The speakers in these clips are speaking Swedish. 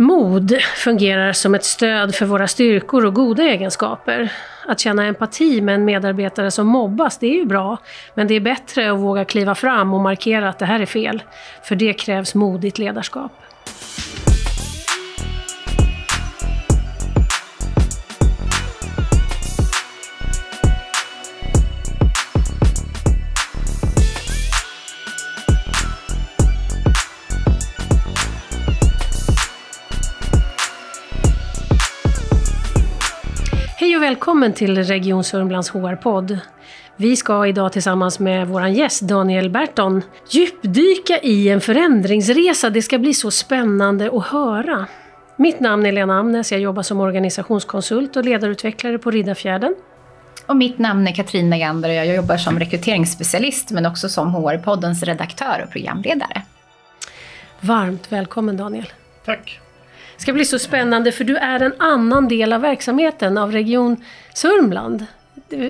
Mod fungerar som ett stöd för våra styrkor och goda egenskaper. Att känna empati med en medarbetare som mobbas, det är ju bra. Men det är bättre att våga kliva fram och markera att det här är fel. För det krävs modigt ledarskap. Välkommen till Region Sörmlands HR-podd. Vi ska idag tillsammans med vår gäst Daniel Berton djupdyka i en förändringsresa. Det ska bli så spännande att höra. Mitt namn är Lena Amnes, jag jobbar som organisationskonsult och ledarutvecklare på Riddarfjärden. Och mitt namn är Katrin Nagander och jag jobbar som rekryteringsspecialist men också som HR-poddens redaktör och programledare. Varmt välkommen Daniel. Tack. Det ska bli så spännande för du är en annan del av verksamheten av Region Sörmland.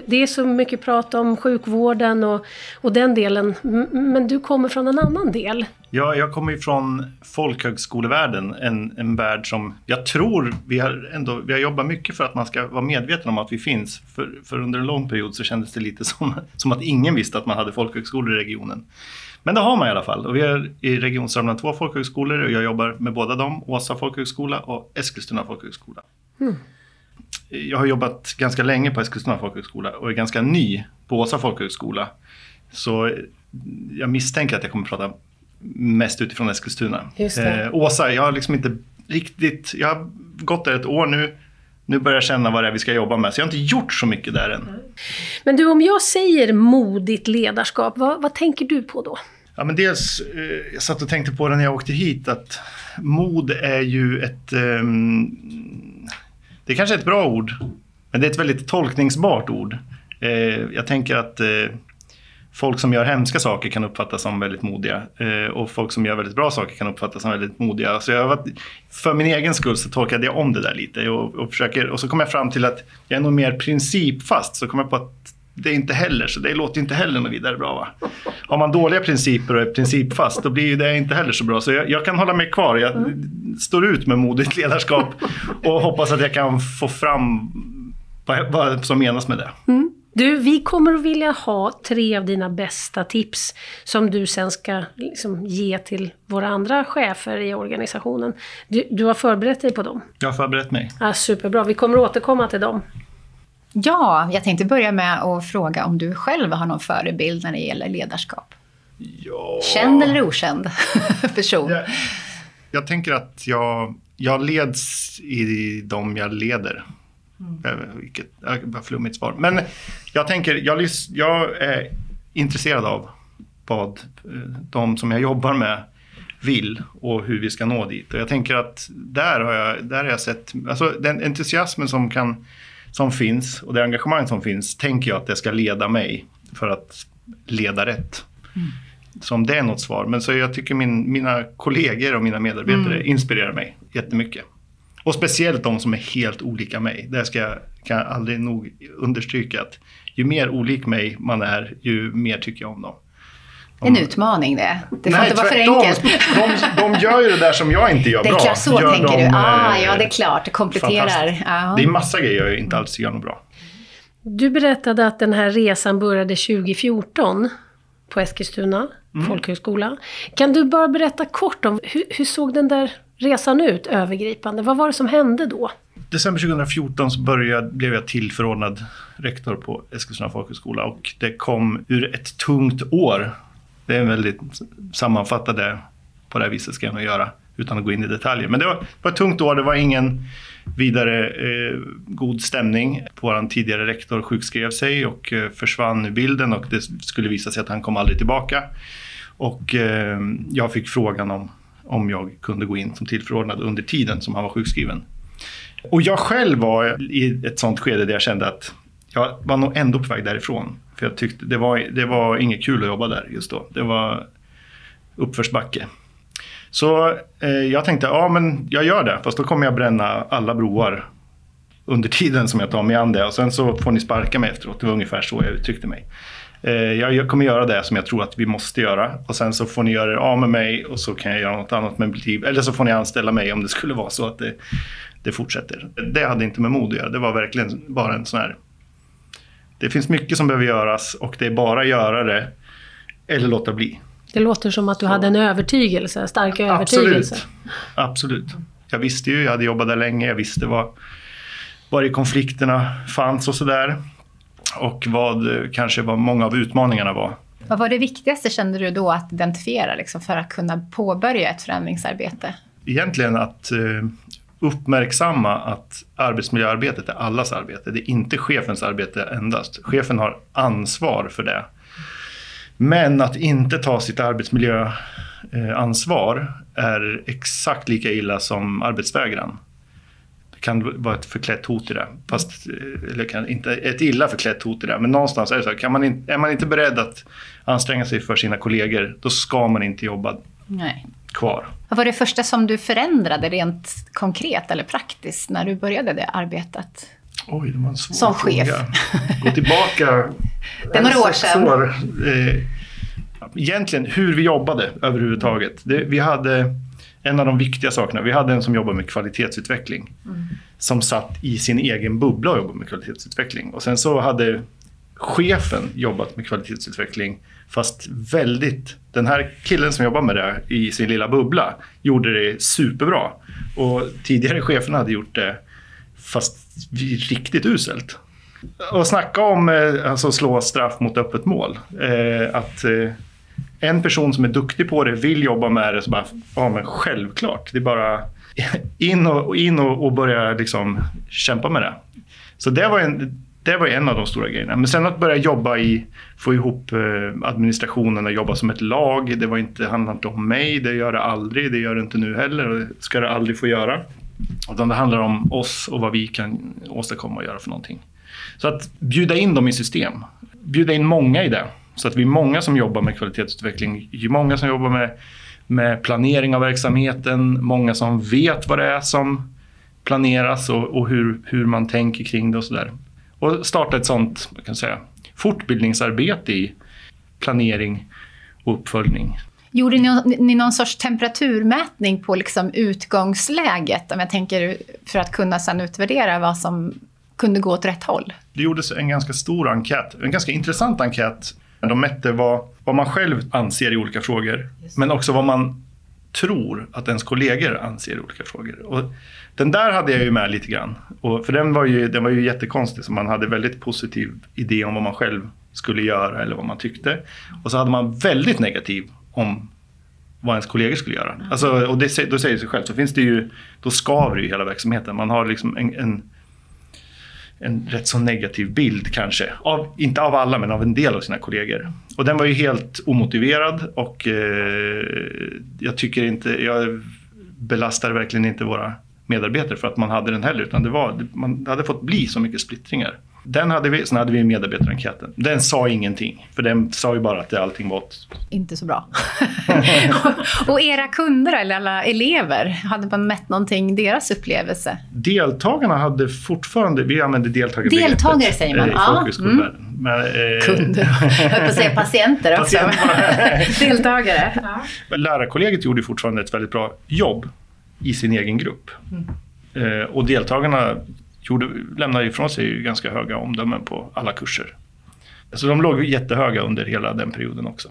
Det- är så mycket prat om sjukvården och, och den delen, men du kommer från en annan del. Ja, jag kommer från folkhögskolevärlden, en, en värld som jag tror vi har, ändå, vi har jobbat mycket för att man ska vara medveten om att vi finns. För, för under en lång period så kändes det lite som, som att ingen visste att man hade folkhögskolor i regionen. Men det har man i alla fall. Och vi har i Region Sörmland två folkhögskolor och jag jobbar med båda dem. Åsa folkhögskola och Eskilstuna folkhögskola. Jag har jobbat ganska länge på Eskilstuna folkhögskola och är ganska ny på Åsa folkhögskola. Så jag misstänker att jag kommer prata mest utifrån Eskilstuna. Eh, Åsa, jag har liksom inte riktigt, jag har gått där ett år nu. Nu börjar jag känna vad det är vi ska jobba med. Så jag har inte gjort så mycket där än. Men du, om jag säger modigt ledarskap, vad, vad tänker du på då? Ja, men dels, eh, jag satt och tänkte på det när jag åkte hit att mod är ju ett... ehm, det är kanske är ett bra ord, men det är ett väldigt tolkningsbart ord. Eh, jag tänker att eh, folk som gör hemska saker kan uppfattas som väldigt modiga eh, och folk som gör väldigt bra saker kan uppfattas som väldigt modiga. Så jag för min egen skull så tolkade jag om det där lite och, och, försöker, och så kom jag fram till att jag är nog mer principfast. Så kom jag på att det är inte heller, så det låter inte heller något vidare bra. Va? Har man dåliga principer och är principfast, då blir det inte heller så bra. Så jag, jag kan hålla mig kvar. Jag står ut med modigt ledarskap och hoppas att jag kan få fram vad, vad som menas med det. Du, vi kommer att vilja ha tre av dina bästa tips som du sen ska liksom ge till våra andra chefer i organisationen. Du, du har förberett dig på dem? Jag har förberett mig. Ja, superbra, vi kommer att återkomma till dem. Ja, jag tänkte börja med att fråga om du själv har någon förebild när det gäller ledarskap. Ja. Känd eller okänd person? Jag, jag tänker att jag, jag leds i de jag leder. Eh, Vilket, vad flummigt svar. Men jag tänker, jag, jag är intresserad av vad eh, de som jag jobbar med vill och hur vi ska nå dit. Och jag tänker att där har jag, där har jag sett, alltså den entusiasmen som, kan, som finns och det engagemang som finns, tänker jag att det ska leda mig för att leda rätt. Så om det är något svar. Men så jag tycker min, mina kollegor och mina medarbetare inspirerar mig jättemycket. Och speciellt de som är helt olika mig. Där ska jag, kan jag aldrig nog understryka att ju mer olik mig man är, ju mer tycker jag om dem. En utmaning det. Det får inte vara för enkelt. De, de gör ju det där som jag inte gör Det är bra. klart, så Gör tänker de, du. Ah, eh, ja, det är klart. Det kompletterar. Ja. Det är massa grejer jag inte alls gör något bra. Du berättade att den här resan började 2014 på Eskilstuna folkhögskola. Kan du bara berätta kort om hur, hur såg den där resan ut övergripande? Vad var det som hände då? december 2014 så började, blev jag tillförordnad rektor på Eskilstuna folkhögskola och det kom ur ett tungt år. Det är väldigt sammanfattade på det här viset ska jag nog göra utan att gå in i detaljer. Men det var, var ett tungt år, det var ingen vidare eh, god stämning. Vår tidigare rektor sjukskrev sig och eh, försvann ur bilden och det skulle visa sig att han kom aldrig tillbaka. Och eh, jag fick frågan om, om jag kunde gå in som tillförordnad under tiden som han var sjukskriven. Och jag själv var i ett sånt skede där jag kände att jag var nog ändå på väg därifrån. För jag tyckte det var, det var inget kul att jobba där just då. Det var uppförsbacke. Så eh, jag tänkte, ja men jag gör det. Fast då kommer jag bränna alla broar under tiden som jag tar mig an det. Och sen så får ni sparka mig efteråt. Det var ungefär så jag uttryckte mig. Eh, jag kommer göra det som jag tror att vi måste göra och sen så får ni göra er av med mig och så kan jag göra något annat med mitt liv. Eller så får ni anställa mig om det skulle vara så att det, det fortsätter. Det hade inte med mod att göra. Det var verkligen bara en sån här... Det finns mycket som behöver göras och det är bara göra det eller låta bli. Det låter som att du så. hade en övertygelse, stark övertygelse. Absolut. Absolut. Jag visste ju, jag hade jobbat där länge, jag visste vad, var i konflikterna fanns och sådär. Och vad kanske vad många av utmaningarna var. Vad var det viktigaste kände du då att identifiera liksom, för att kunna påbörja ett förändringsarbete? Egentligen att eh, uppmärksamma att arbetsmiljöarbetet är allas arbete. Det är inte chefens arbete endast. Chefen har ansvar för det. Men att inte ta sitt arbetsmiljöansvar är exakt lika illa som arbetsvägran. Kan vara ett förklätt hot i det. Fast, eh, eller kan, inte ett illa förklätt hot i det. Men någonstans är det så. Kan man in, är man inte beredd att anstränga sig för sina kollegor, då ska man inte jobba Nej. kvar. Vad var det första som du förändrade rent konkret eller praktiskt när du började det arbetet? Oj, det var en svår Som chef. Gå tillbaka det är några år sedan. År. Eh, egentligen hur vi jobbade överhuvudtaget. Det, vi hade en av de viktiga sakerna, vi hade en som jobbade med kvalitetsutveckling. Mm. Som satt i sin egen bubbla och jobbade med kvalitetsutveckling. Och sen så hade chefen jobbat med kvalitetsutveckling fast väldigt... Den här killen som jobbar med det i sin lilla bubbla gjorde det superbra. Och tidigare chefen hade gjort det fast riktigt uselt. Och snacka om eh, alltså, slå straff mot öppet mål. Eh, att eh, en person som är duktig på det, vill jobba med det, så bara, ja men självklart. Det är bara in och, in och, och börja liksom kämpa med det. Så det var, en, det var en av de stora grejerna. Men sen att börja jobba i, få ihop eh, administrationen och jobba som ett lag. Det var inte, handlar inte om mig, det gör det aldrig, det gör det inte nu heller och det ska det aldrig få göra. Utan det handlar om oss och vad vi kan åstadkomma och göra för någonting. Så att bjuda in dem i system. Bjuda in många i det. Så att vi är många som jobbar med kvalitetsutveckling. Många som jobbar med, med planering av verksamheten. Många som vet vad det är som planeras och, och hur, hur man tänker kring det och sådär. Och starta ett sånt kan säga, fortbildningsarbete i planering och uppföljning. Gjorde ni, ni någon sorts temperaturmätning på liksom utgångsläget? Om jag tänker för att kunna sedan utvärdera vad som kunde gå åt rätt håll? Det gjordes en ganska stor enkät, en ganska intressant enkät. De mätte vad, vad man själv anser i olika frågor, men också vad man tror att ens kollegor anser i olika frågor. Och den där hade jag ju med lite grann. Och för den var, ju, den var ju jättekonstig, så man hade väldigt positiv idé om vad man själv skulle göra eller vad man tyckte. Och så hade man väldigt negativ om vad ens kollegor skulle göra. Alltså, och det, då säger det sig själv, så finns det ju, då skaver ju hela verksamheten. Man har liksom en, en en rätt så negativ bild kanske. Av, inte av alla, men av en del av sina kollegor. Och den var ju helt omotiverad och eh, jag tycker inte, jag belastar verkligen inte våra medarbetare för att man hade den heller, utan det var, man hade fått bli så mycket splittringar. Den hade vi, sen hade vi medarbetarenkäten. Den sa ingenting, för den sa ju bara att allting var... Inte så bra. och era kunder, eller alla elever, hade man mätt någonting, deras upplevelse? Deltagarna hade fortfarande, vi använde deltagarbegreppet. Deltagare säger man, eh, ja. Mm. Men, eh, Kunder, jag höll på att säga patienter också. Deltagare. Ja. Lärarkollegiet gjorde fortfarande ett väldigt bra jobb i sin egen grupp. Mm. Eh, och deltagarna gjorde, lämnade ifrån sig ganska höga omdömen på alla kurser. Så de låg jättehöga under hela den perioden också.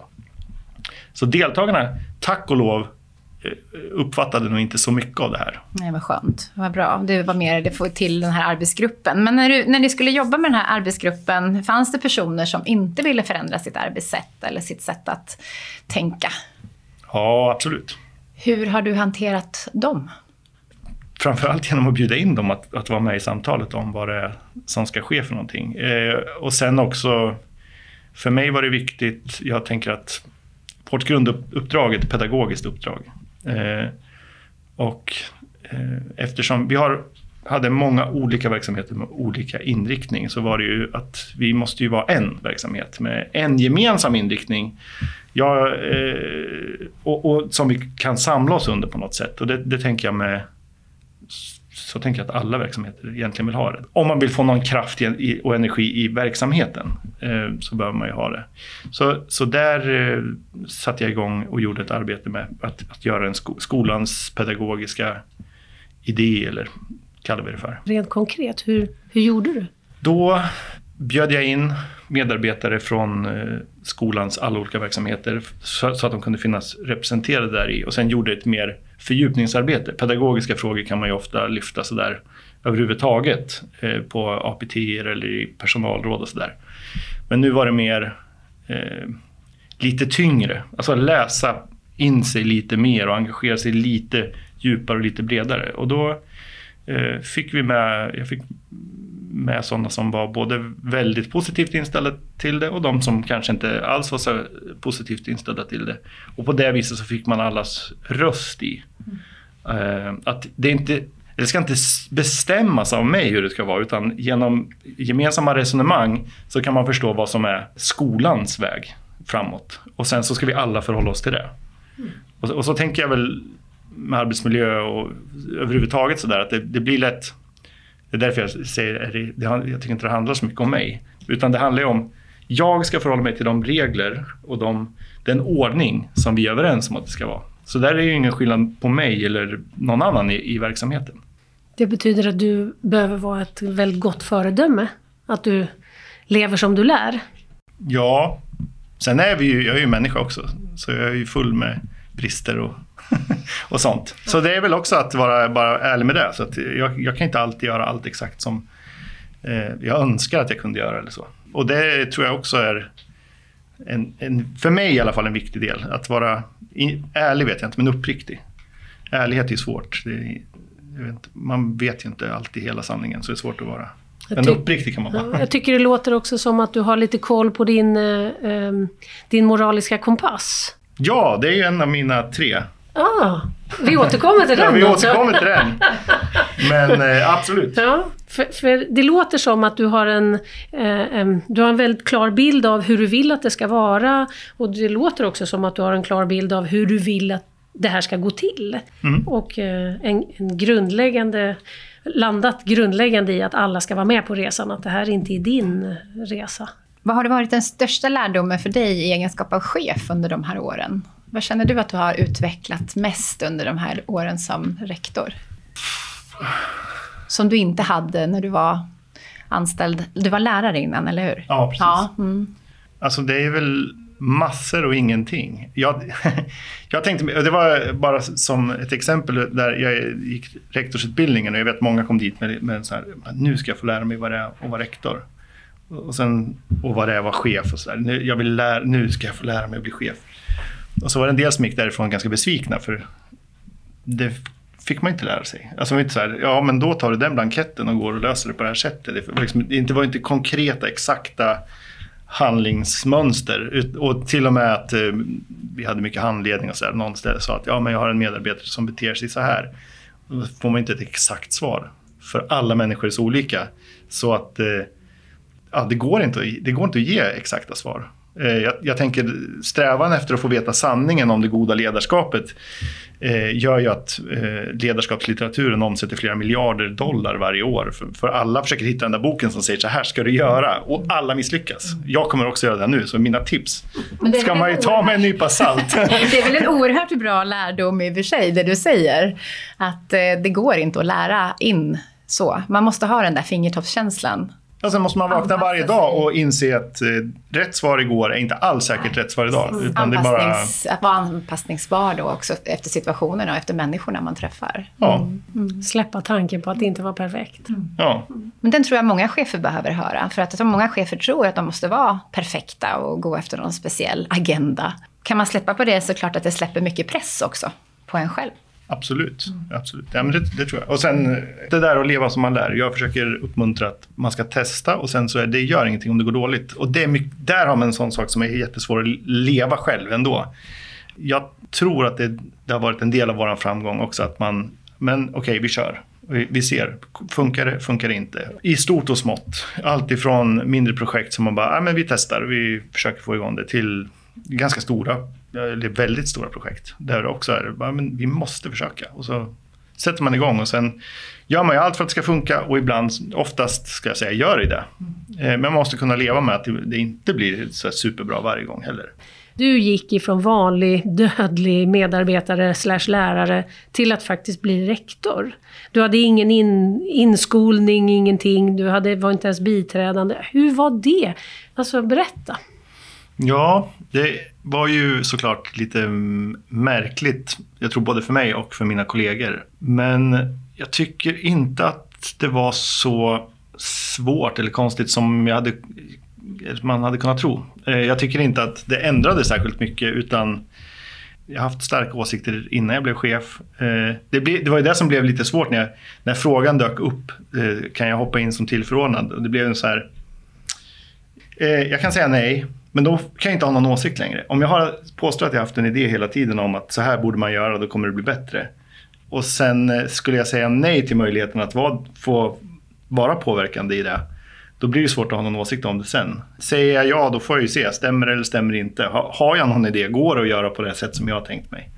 Så deltagarna, tack och lov, eh, uppfattade nog inte så mycket av det här. Nej, vad skönt. Vad bra. Det var mer det får till den här arbetsgruppen. Men när, du, när ni skulle jobba med den här arbetsgruppen, fanns det personer som inte ville förändra sitt arbetssätt eller sitt sätt att tänka? Ja, absolut. Hur har du hanterat dem? Framförallt genom att bjuda in dem att, att vara med i samtalet om vad det är som ska ske för någonting. Eh, och sen också, för mig var det viktigt, jag tänker att vårt grunduppdrag är ett pedagogiskt uppdrag. Eh, och eh, eftersom vi har, hade många olika verksamheter med olika inriktning så var det ju att vi måste ju vara en verksamhet med en gemensam inriktning. Ja, eh, och, och, som vi kan samla oss under på något sätt. Och det, det tänker jag med så tänker jag att alla verksamheter egentligen vill ha det. Om man vill få någon kraft och energi i verksamheten eh, så behöver man ju ha det. Så, så där eh, satte jag igång och gjorde ett arbete med att, att göra en sko skolans pedagogiska idé eller kallar vi det för. Rent konkret, hur, hur gjorde du? Då bjöd jag in medarbetare från eh, skolans alla olika verksamheter så, att de kunde finnas representerade där i och sen gjorde ett mer fördjupningsarbete. Pedagogiska frågor kan man ju ofta lyfta sådär överhuvudtaget eh, på APT eller i personalråd och sådär. Men nu var det mer eh, lite tyngre, alltså läsa in sig lite mer och engagera sig lite djupare och lite bredare. Och då eh, fick vi med, jag fick med sådana som var både väldigt positivt inställda till det och de som kanske inte alls var så positivt inställda till det. Och på det viset så fick man allas röst i. Mm. Att det inte det ska inte bestämmas av mig hur det ska vara utan genom gemensamma resonemang så kan man förstå vad som är skolans väg framåt. Och sen så ska vi alla förhålla oss till det. Mm. Och, och, så tänker jag väl med arbetsmiljö och överhuvudtaget sådär att det, det blir lätt det är därför jag säger att jag tycker inte det handlar så mycket om mig. Utan det handlar ju om, jag ska förhålla mig till de regler och de, den ordning som vi är överens om att det ska vara. Så där är ju ingen skillnad på mig eller någon annan i, i verksamheten. Det betyder att du behöver vara ett väldigt gott föredöme? Att du lever som du lär? Ja, sen är vi ju, jag är ju människa också, så jag är ju full med brister och och sånt. Så det är väl också att vara bara ärlig med det. Så att jag, jag kan inte alltid göra allt exakt som eh, jag önskar att jag kunde göra eller så. Och det tror jag också är, en, en, för mig i alla fall, en viktig del. Att vara in, ärlig vet jag inte, men uppriktig. Ärlighet är svårt. Det, vet, man vet ju inte alltid hela sanningen, så det är svårt att vara. Men uppriktig kan man vara. Jag tycker det låter också som att du har lite koll på din, eh, eh din moraliska kompass. Ja, det är ju en av mina tre Ah, vi återkommer till den. ja, vi återkommer till den. Men eh, absolut. Ja, för, för, det låter som att du har en, eh, du har en väldigt klar bild av hur du vill att det ska vara. Och det låter också som att du har en klar bild av hur du vill att det här ska gå till. Mm. Och eh, en, en grundläggande landat grundläggande i att alla ska vara med på resan, att det här inte är din resa. Vad har det varit den största lärdomen för dig i egenskap av chef under de här åren? Vad känner du att du har utvecklat mest under de här åren som rektor? Som du inte hade när du var anställd. Du var lärare innan, eller hur? Ja, precis. Ja, mm. Alltså det är väl massor och ingenting. Jag, jag tänkte, det var bara som ett exempel där jag gick rektorsutbildningen och jag vet många kom dit med, med så här, nu ska jag få lära mig vad det är att vara rektor. Och, sen, och vad det är att vara chef och så där. Jag vill lära, nu ska jag få lära mig att bli chef. Och så var det en del som gick därifrån ganska besvikna för det fick man inte lära sig. Alltså var inte så här, ja men då tar du den blanketten och går och löser det på det här sättet. Det var, liksom, det var inte konkreta, exakta handlingsmönster. Och till och med att eh, vi hade mycket handledning och så där. Någon ställe sa att ja, men jag har en medarbetare som beter sig så här. Då får man inte ett exakt svar. För alla människor är så olika. Så att eh, ja, det, går inte, det går inte att ge exakta svar. Eh, jag, jag, tänker strävan efter att få veta sanningen om det goda ledarskapet eh, gör ju att eh, ledarskapslitteraturen omsätter flera miljarder dollar varje år. För, för, alla försöker hitta den där boken som säger så här ska du göra och alla misslyckas. Jag kommer också göra det nu, så mina tips ska man ju ta med en nypa salt. det är väl en oerhört bra lärdom i och för sig, det du säger. Att eh, det går inte att lära in så. Man måste ha den där fingertoppskänslan och sen måste man vakna varje dag och inse att eh, rätt svar igår är inte alls säkert rätt svar idag. Utan det är bara... Att vara anpassningsbar då också efter situationerna och efter människorna man träffar. Ja. Mm. Mm. Släppa tanken på att det inte var perfekt. Mm. Ja. Men den tror jag många chefer behöver höra. För att många chefer tror att de måste vara perfekta och gå efter någon speciell agenda. Kan man släppa på det så klart att det släpper mycket press också på en själv. Absolut. Mm. Absolut. Ja, men det, det, tror jag. Och sen det där att leva som man lär. Jag försöker uppmuntra att man ska testa och sen så är det gör ingenting om det går dåligt. Och det är mycket, där har man en sån sak som är jättesvår att leva själv ändå. Jag tror att det, det har varit en del av vår framgång också att man, men okej, okay, vi kör. Vi ser, funkar det, funkar det inte? I stort och smått. Allt ifrån mindre projekt som man bara, ja men vi testar, vi försöker få igång det, till ganska stora det är väldigt stora projekt. Där det också är, men vi måste försöka. Och så sätter man igång och sen gör man ju allt för att det ska funka och ibland, oftast ska jag säga, gör det det. Eh, men man måste kunna leva med att det inte blir så superbra varje gång heller. Du gick ifrån vanlig dödlig medarbetare slash lärare till att faktiskt bli rektor. Du hade ingen in, inskolning, ingenting, du hade, var inte ens biträdande. Hur var det? Alltså berätta. Ja, det var ju såklart lite märkligt. Jag tror både för mig och för mina kollegor. Men jag tycker inte att det var så svårt eller konstigt som jag hade, man hade kunnat tro. Eh, jag tycker inte att det ändrade särskilt mycket utan jag har haft starka åsikter innan jag blev chef. Eh, det, ble, det var ju det som blev lite svårt när, jag, när frågan dök upp. Eh, kan jag hoppa in som tillförordnad? Det blev en så här... Jag kan säga nej, men då kan jag inte ha någon åsikt längre. Om jag har påstår att jag haft en idé hela tiden om att så här borde man göra, då kommer det bli bättre. Och sen eh, skulle jag säga nej till möjligheten att vara, få vara påverkande i det då blir det svårt att ha någon åsikt om det sen. Säger jag ja, då får jag ju se. Stämmer det eller stämmer det inte? Har jag någon idé? Går det att göra på det sätt som jag har tänkt mig?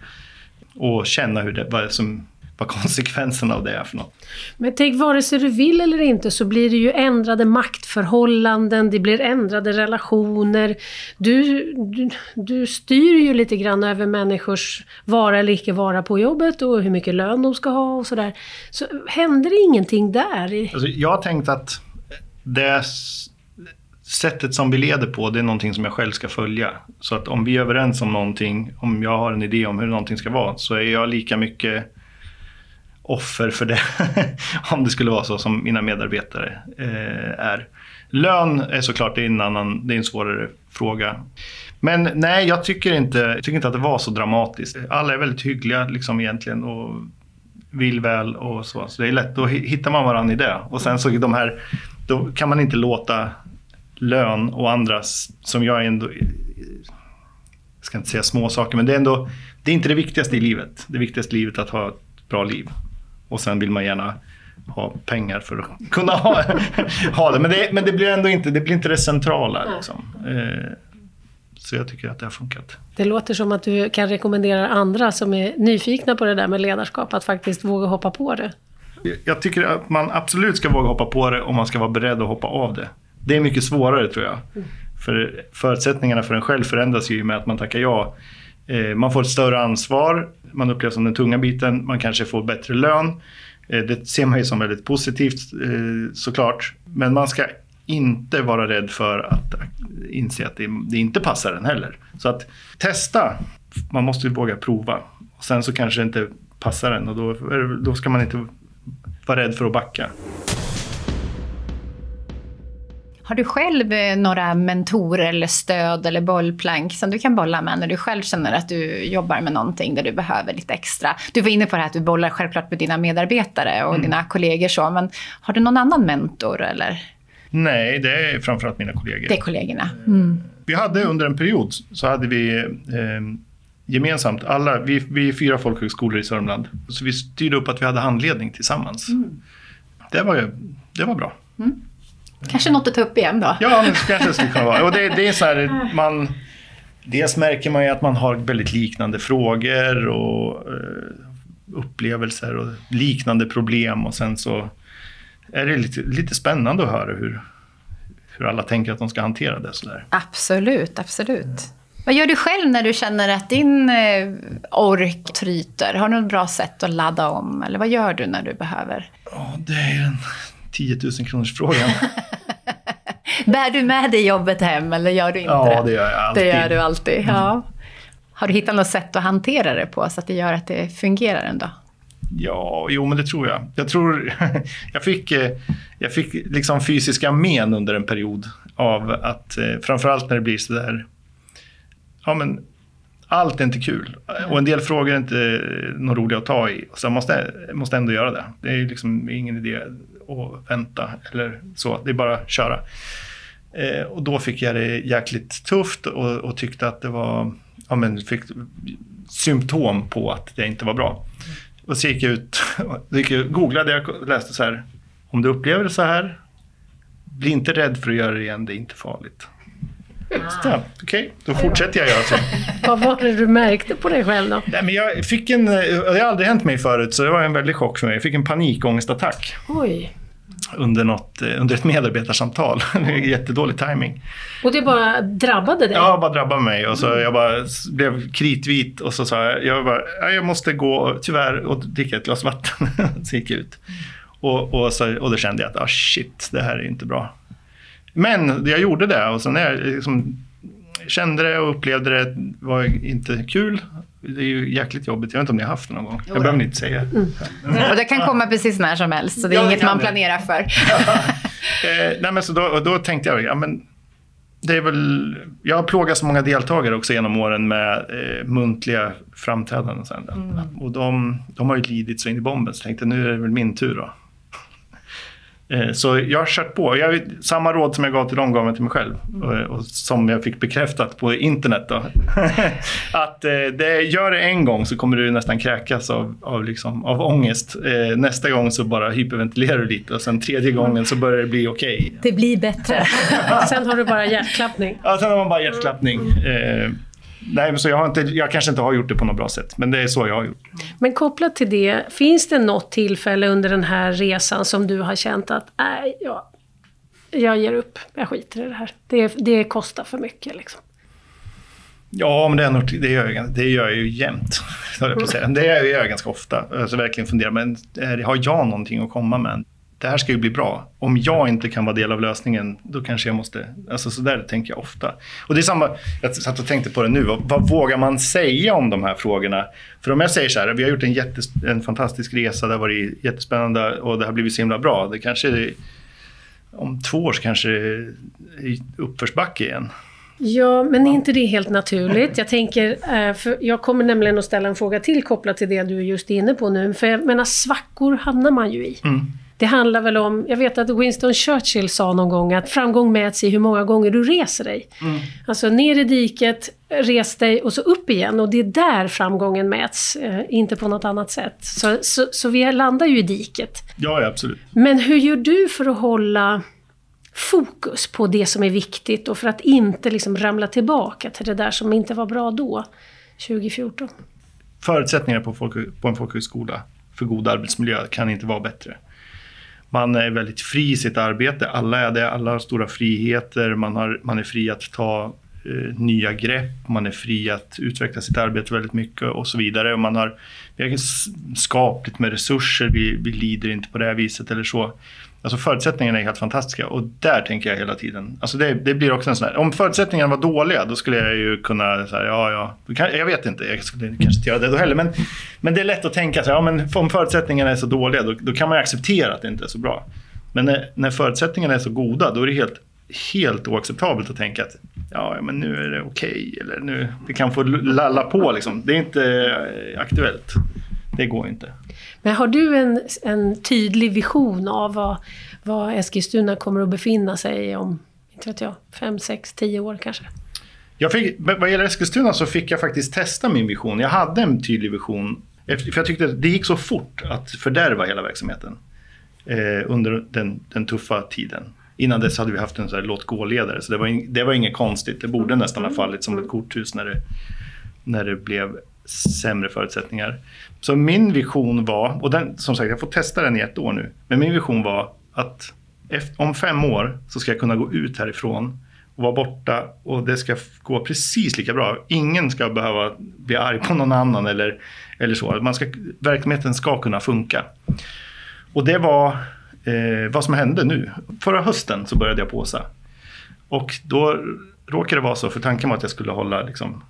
Och känna hur det, vad, som, vad konsekvenserna av det är för något. Men tänk, vare sig du vill eller inte så blir det ju ändrade maktförhållanden, det blir ändrade relationer. Du, du, du styr ju lite grann över människors vara eller icke vara på jobbet och hur mycket lön de ska ha och sådär. Så händer det ingenting där? Alltså, jag har tänkt att det sättet som vi leder på, det är någonting som jag själv ska följa. Så att om vi är överens om någonting, om jag har en idé om hur någonting ska vara, så är jag lika mycket offer för det, om det skulle vara så som mina medarbetare eh, är. Lön är såklart det är en, annan, det är en svårare fråga. Men nej, jag tycker, inte, jag tycker inte att det var så dramatiskt. Alla är väldigt hyggliga liksom egentligen och vill väl och så. Så det är lätt, då hittar man varandra i det. Och sen så de här då kan man inte låta lön och andra, som jag ändå, eh, jag ska inte säga små saker, men det är ändå, det är inte det viktigaste i livet. Det viktigaste i livet är att ha ett bra liv. Och sen vill man gärna ha pengar för att kunna ha, ha det. Men, det. men det blir ändå inte det, blir inte det centrala. Liksom. Eh, så jag tycker att det har funkat. Det låter som att du kan rekommendera andra som är nyfikna på det där med ledarskap att faktiskt våga hoppa på det. Jag tycker att man absolut ska våga hoppa på det och man ska vara beredd att hoppa av det. Det är mycket svårare tror jag. Mm. För förutsättningarna för en själv förändras ju med att man tackar ja. Eh, man får ett större ansvar, man upplevs som den tunga biten, man kanske får bättre lön. Eh, det ser man ju som väldigt positivt eh, såklart. Men man ska inte vara rädd för att inse att det, inte passar en heller. Så att testa. Man måste våga prova. Och sen så kanske det inte passar en och då, då ska man inte vara rädd för att backa. Har du själv eh, några mentorer eller stöd eller bollplank som du kan bolla med när du själv känner att du jobbar med någonting där du behöver lite extra? Du var inne på det här att du bollar självklart med dina medarbetare och mm. dina kollegor så, men har du någon annan mentor eller? Nej, det är framförallt mina kollegor. Det är kollegorna. Mm. Vi hade under en period så hade vi eh, gemensamt, alla, vi, vi är fyra folkhögskolor i Sörmland. Så vi styrde upp att vi hade handledning tillsammans. Mm. Det, var, det var bra. Mm. Kanske något att ta upp igen då? Ja, men kanske skulle kunna vara. Och det, det är så här, man, dels märker man ju att man har väldigt liknande frågor och uh, upplevelser och liknande problem och sen så är det lite, lite spännande att höra hur, hur alla tänker att de ska hantera det. Så där. Absolut, absolut. Vad gör du själv när du känner att din eh, ork tryter? Har du något bra sätt att ladda om? Eller vad gör du när du behöver? Ja, det är en 10 000 kronors frågan. Bär du med dig jobbet hem eller gör du inte ja, det? Ja, det gör jag alltid. Det gör du alltid, ja. Mm. Har du hittat något sätt att hantera det på så att det gör att det fungerar ändå? Ja, jo men det tror jag. Jag tror, jag fick, eh, jag fick liksom fysiska men under en period av att, eh, framförallt när det blir sådär ja, men allt är inte kul. Och en del frågor är inte något roliga att ta i. Så jag måste, måste ändå göra det. Det är liksom ingen idé att vänta eller så. Det är bara att köra. Eh, och då fick jag det jäkligt tufft och, och tyckte att det var, ja men fick symptom på att det inte var bra. Och så gick jag ut, gick jag, googlade jag läste så här, om du upplever det så här, bli inte rädd för att göra det igen, det är inte farligt. Ja, Okej, då fortsätter jag göra så. Vad var det du märkte på dig själv då? Nej, men jag fick en, det har aldrig hänt mig förut, så det var en väldig chock för mig. Jag fick en panikångestattack Oj. Under, något, eh, under ett medarbetarsamtal. Jättedålig timing. Och det bara drabbade dig? Ja, bara drabbade mig och så jag bara blev kritvit och så sa jag, jag, bara, "Ja, jag måste gå tyvärr och dricka ett glas vatten. så gick jag ut. Och, och, så, och då kände jag att ah, shit, det här är inte bra. Men jag gjorde det och sen när jag liksom kände det och upplevde det var inte kul. Det är ju jäkligt jobbigt. Jag vet inte om ni har haft det någon gång. Jag behöver inte säga. Och det kan komma precis när som helst, så det är Ja, inget man planerar för. Eh, nej, men så då, då tänkte jag, ja men det är väl, jag har plågat så många deltagare också genom åren med eh, muntliga framträdanden. Och, sånt där. och de, de har ju lidit så in i bomben, så jag tänkte nu är det väl min tur då. Eh, Så jag har kört på. Jag, samma råd som jag gav till dem gav jag till mig själv. Och, och som jag fick bekräftat på internet. Då. att eh, det, gör det en gång så kommer du nästan kräkas av, av, liksom, av ångest. Eh, nästa gång så bara hyperventilerar du lite och sen tredje gången så börjar det bli okej. Det blir bättre. Sen har du bara hjärtklappning. Ja, sen har man bara hjärtklappning. Eh, nej, så jag, har inte, jag kanske inte har gjort det på något bra sätt, men det är så jag har gjort. Men kopplat till det, finns det något tillfälle under den här resan som du har känt att nej, jag, jag ger upp, jag skiter i det här. Det, det kostar för mycket liksom. Ja, men det, är nog, det, gör jag, det gör jag ju jämt. höll jag på att säga. Det gör jag ganska ofta. Alltså verkligen fundera, men har jag någonting att komma med? Det här ska ju bli bra. Om jag inte kan vara del av lösningen, då kanske jag måste... Alltså så där tänker jag ofta. Och det är samma, jag satt och tänkte på det nu. Vad, vad vågar man säga om de här frågorna? För om jag säger så här, vi har gjort en, jättes, en fantastisk resa, det har varit jättespännande och det har blivit så himla bra. Det kanske om två år så kanske det är uppförsbacke igen. Ja, men är inte det helt naturligt? Jag tänker, eh, för jag kommer nämligen att ställa en fråga till kopplat till det du är just inne på nu. För jag menar, svackor hamnar man ju i. Det handlar väl om, jag vet att Winston Churchill sa någon gång att framgång mäts i hur många gånger du reser dig. Alltså ner i diket, res dig och så upp igen. Och det är där framgången mäts, eh, inte på något annat sätt. Så, så, så vi landar ju i diket. Ja absolut. Men hur gör du för att hålla fokus på det som är viktigt och för att inte liksom ramla tillbaka till det där som inte var bra då, 2014? förutsättningarna på, folk, på en folkhögskola för god arbetsmiljö kan inte vara bättre. Man är väldigt fri i sitt arbete, alla är det, alla har stora friheter, man, har, man är fri att ta eh, nya grepp, man är fri att utveckla sitt arbete väldigt mycket och så vidare. Och man har vi har skapligt med resurser, vi, vi lider inte på det här viset eller så. Alltså förutsättningarna är helt fantastiska och där tänker jag hela tiden. Alltså det, det blir också en sån här, om förutsättningarna var dåliga då skulle jag ju kunna, så här, ja ja, jag vet inte, jag skulle kanske inte göra det då heller. Men, men det är lätt att tänka så här, ja men om förutsättningarna är så dåliga då, då kan man ju acceptera att det inte är så bra. Men när, när förutsättningarna är så goda då är det helt, helt oacceptabelt att tänka att ja men nu är det okej eller nu, det kan få lalla på liksom. Det är inte eh, aktuellt. Det går inte. Men har du en, en tydlig vision av vad, vad Eskilstuna kommer att befinna sig om, inte vet jag, fem, sex, tio år kanske? Jag fick, vad gäller Eskilstuna så fick jag faktiskt testa min vision. Jag hade en tydlig vision. För jag tyckte att det gick så fort att fördärva hela verksamheten. Eh, under den, den tuffa tiden. Innan dess hade vi haft en så här låt gå-ledare. Så det var, in, det var inget konstigt. Det borde nästan ha fallit som ett korthus när det, när det blev sämre förutsättningar. Så min vision var, och den, som sagt jag får testa den i ett år nu. Men min vision var att efter, om fem år så ska jag kunna gå ut härifrån och vara borta och det ska gå precis lika bra. Ingen ska behöva bli arg på någon annan eller, eller så. Man ska, verksamheten ska kunna funka. Och det var eh, vad som hände nu. Förra hösten så började jag på Åsa. Och då råkade det vara så, för tanken var att jag skulle hålla liksom,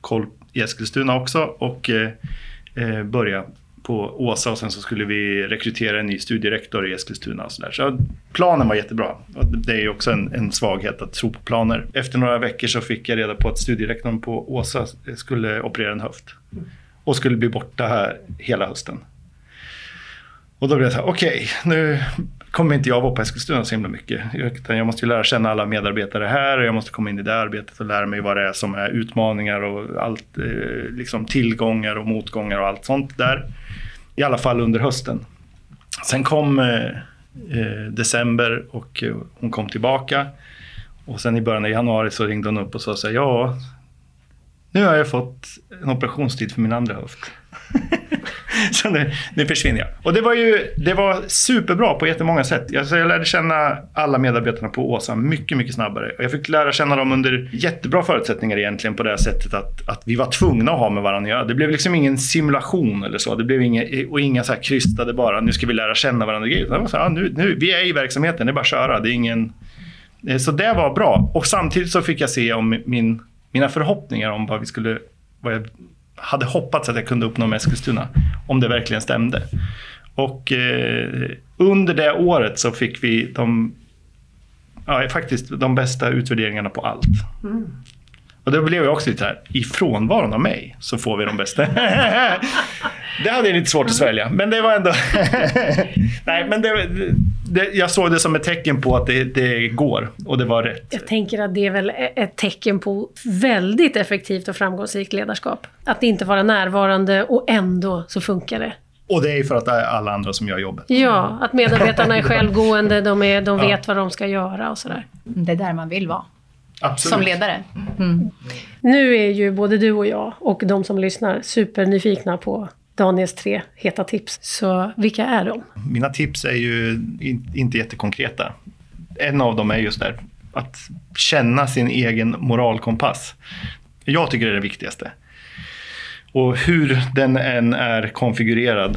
koll i Eskilstuna också och eh, eh, börja på Åsa och sen så skulle vi rekrytera en ny studierektor i Eskilstuna. Och så där. så planen var jättebra. Och det är ju också en, en svaghet att tro på planer. Efter några veckor så fick jag reda på att studierektorn på Åsa skulle operera en höft. Och skulle bli borta här hela hösten. Och då blev jag så här, okej, nu kommer inte jag vara på Eskilstuna så himla mycket. Utan jag måste ju lära känna alla medarbetare här och jag måste komma in i det arbetet och lära mig vad det är som är utmaningar och allt, eh, liksom tillgångar och motgångar och allt sånt där. I alla fall under hösten. Sen kom eh, eh december och eh, hon kom tillbaka. Och sen i början av januari så ringde hon upp och sa så här, ja, nu har jag fått en operationstid för min andra höft. så nu, nu försvinner jag. Och det var ju det var superbra på jättemånga sätt. Alltså jag lärde känna alla medarbetarna på Åsa mycket, mycket snabbare. Och jag fick lära känna dem under jättebra förutsättningar egentligen på det här sättet att, att vi var tvungna att ha med varandra att göra. Det blev liksom ingen simulation eller så. Det blev inga, och inga så här krystade bara, nu ska vi lära känna varandra. Det var så här, nu, nu, vi är i verksamheten, det är bara att köra. Det är ingen... Eh, så det var bra. Och samtidigt så fick jag se om min, mina förhoppningar om vad vi skulle vad jag hade hoppats att jag kunde uppnå med Eskilstuna, om det verkligen stämde. Och eh, under det året så fick vi de, ja, faktiskt de bästa utvärderingarna på allt. Mm. Och det blev jag också lite här, i frånvaron av mig så får vi de bästa. det hade jag lite svårt att svälja, men det var ändå... Nej, men det, det, jag såg det som ett tecken på att det, det, går och det var rätt. Jag tänker att det är väl ett tecken på väldigt effektivt och framgångsrikt ledarskap. Att inte vara närvarande och ändå så funkar det. Och det är för att det är alla andra som gör jobbet. Ja, att medarbetarna är självgående, de, är, de vet ja. vad de ska göra och sådär. Det är där man vill vara. Absolut. Som ledare. Mm. Nu är ju både du och jag och de som lyssnar supernyfikna på Daniels tre heta tips. Så vilka är de? Mina tips är ju in, inte jättekonkreta. En av dem är just där, att känna sin egen moralkompass. Jag tycker det är det viktigaste. Och hur den än är konfigurerad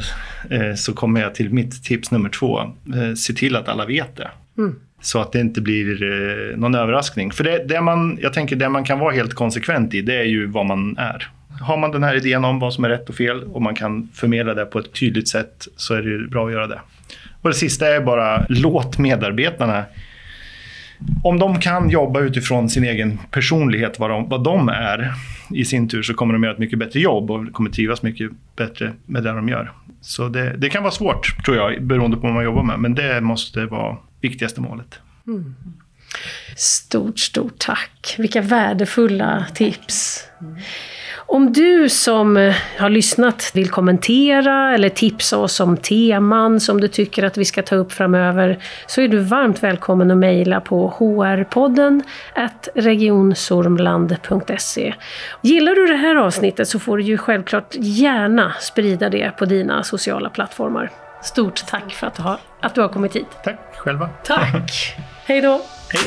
eh, så kommer jag till mitt tips nummer två. Eh, se till att alla vet det. Mm. Så att det inte blir eh, någon överraskning. För det, det, man, jag tänker det man kan vara helt konsekvent i, det är ju vad man är. Har man den här idén om vad som är rätt och fel och man kan förmedla det på ett tydligt sätt så är det bra att göra det. Och det sista är bara låt medarbetarna om de kan jobba utifrån sin egen personlighet, vad de, vad de är i sin tur, så kommer de göra ett mycket bättre jobb och kommer trivas mycket bättre med det de gör. Så det, det kan vara svårt, tror jag, beroende på vad man jobbar med, men det måste vara viktigaste målet. Mm. Stort, stort tack. Vilka värdefulla tips. Om du som har lyssnat vill kommentera eller tipsa oss om teman som du tycker att vi ska ta upp framöver så är du varmt välkommen att mejla på hrpodden regionsormland.se. Gillar du det här avsnittet så får du ju självklart gärna sprida det på dina sociala plattformar. Stort tack för att du har, att du har kommit hit. Tack själva. Tack. Hej då. Hej.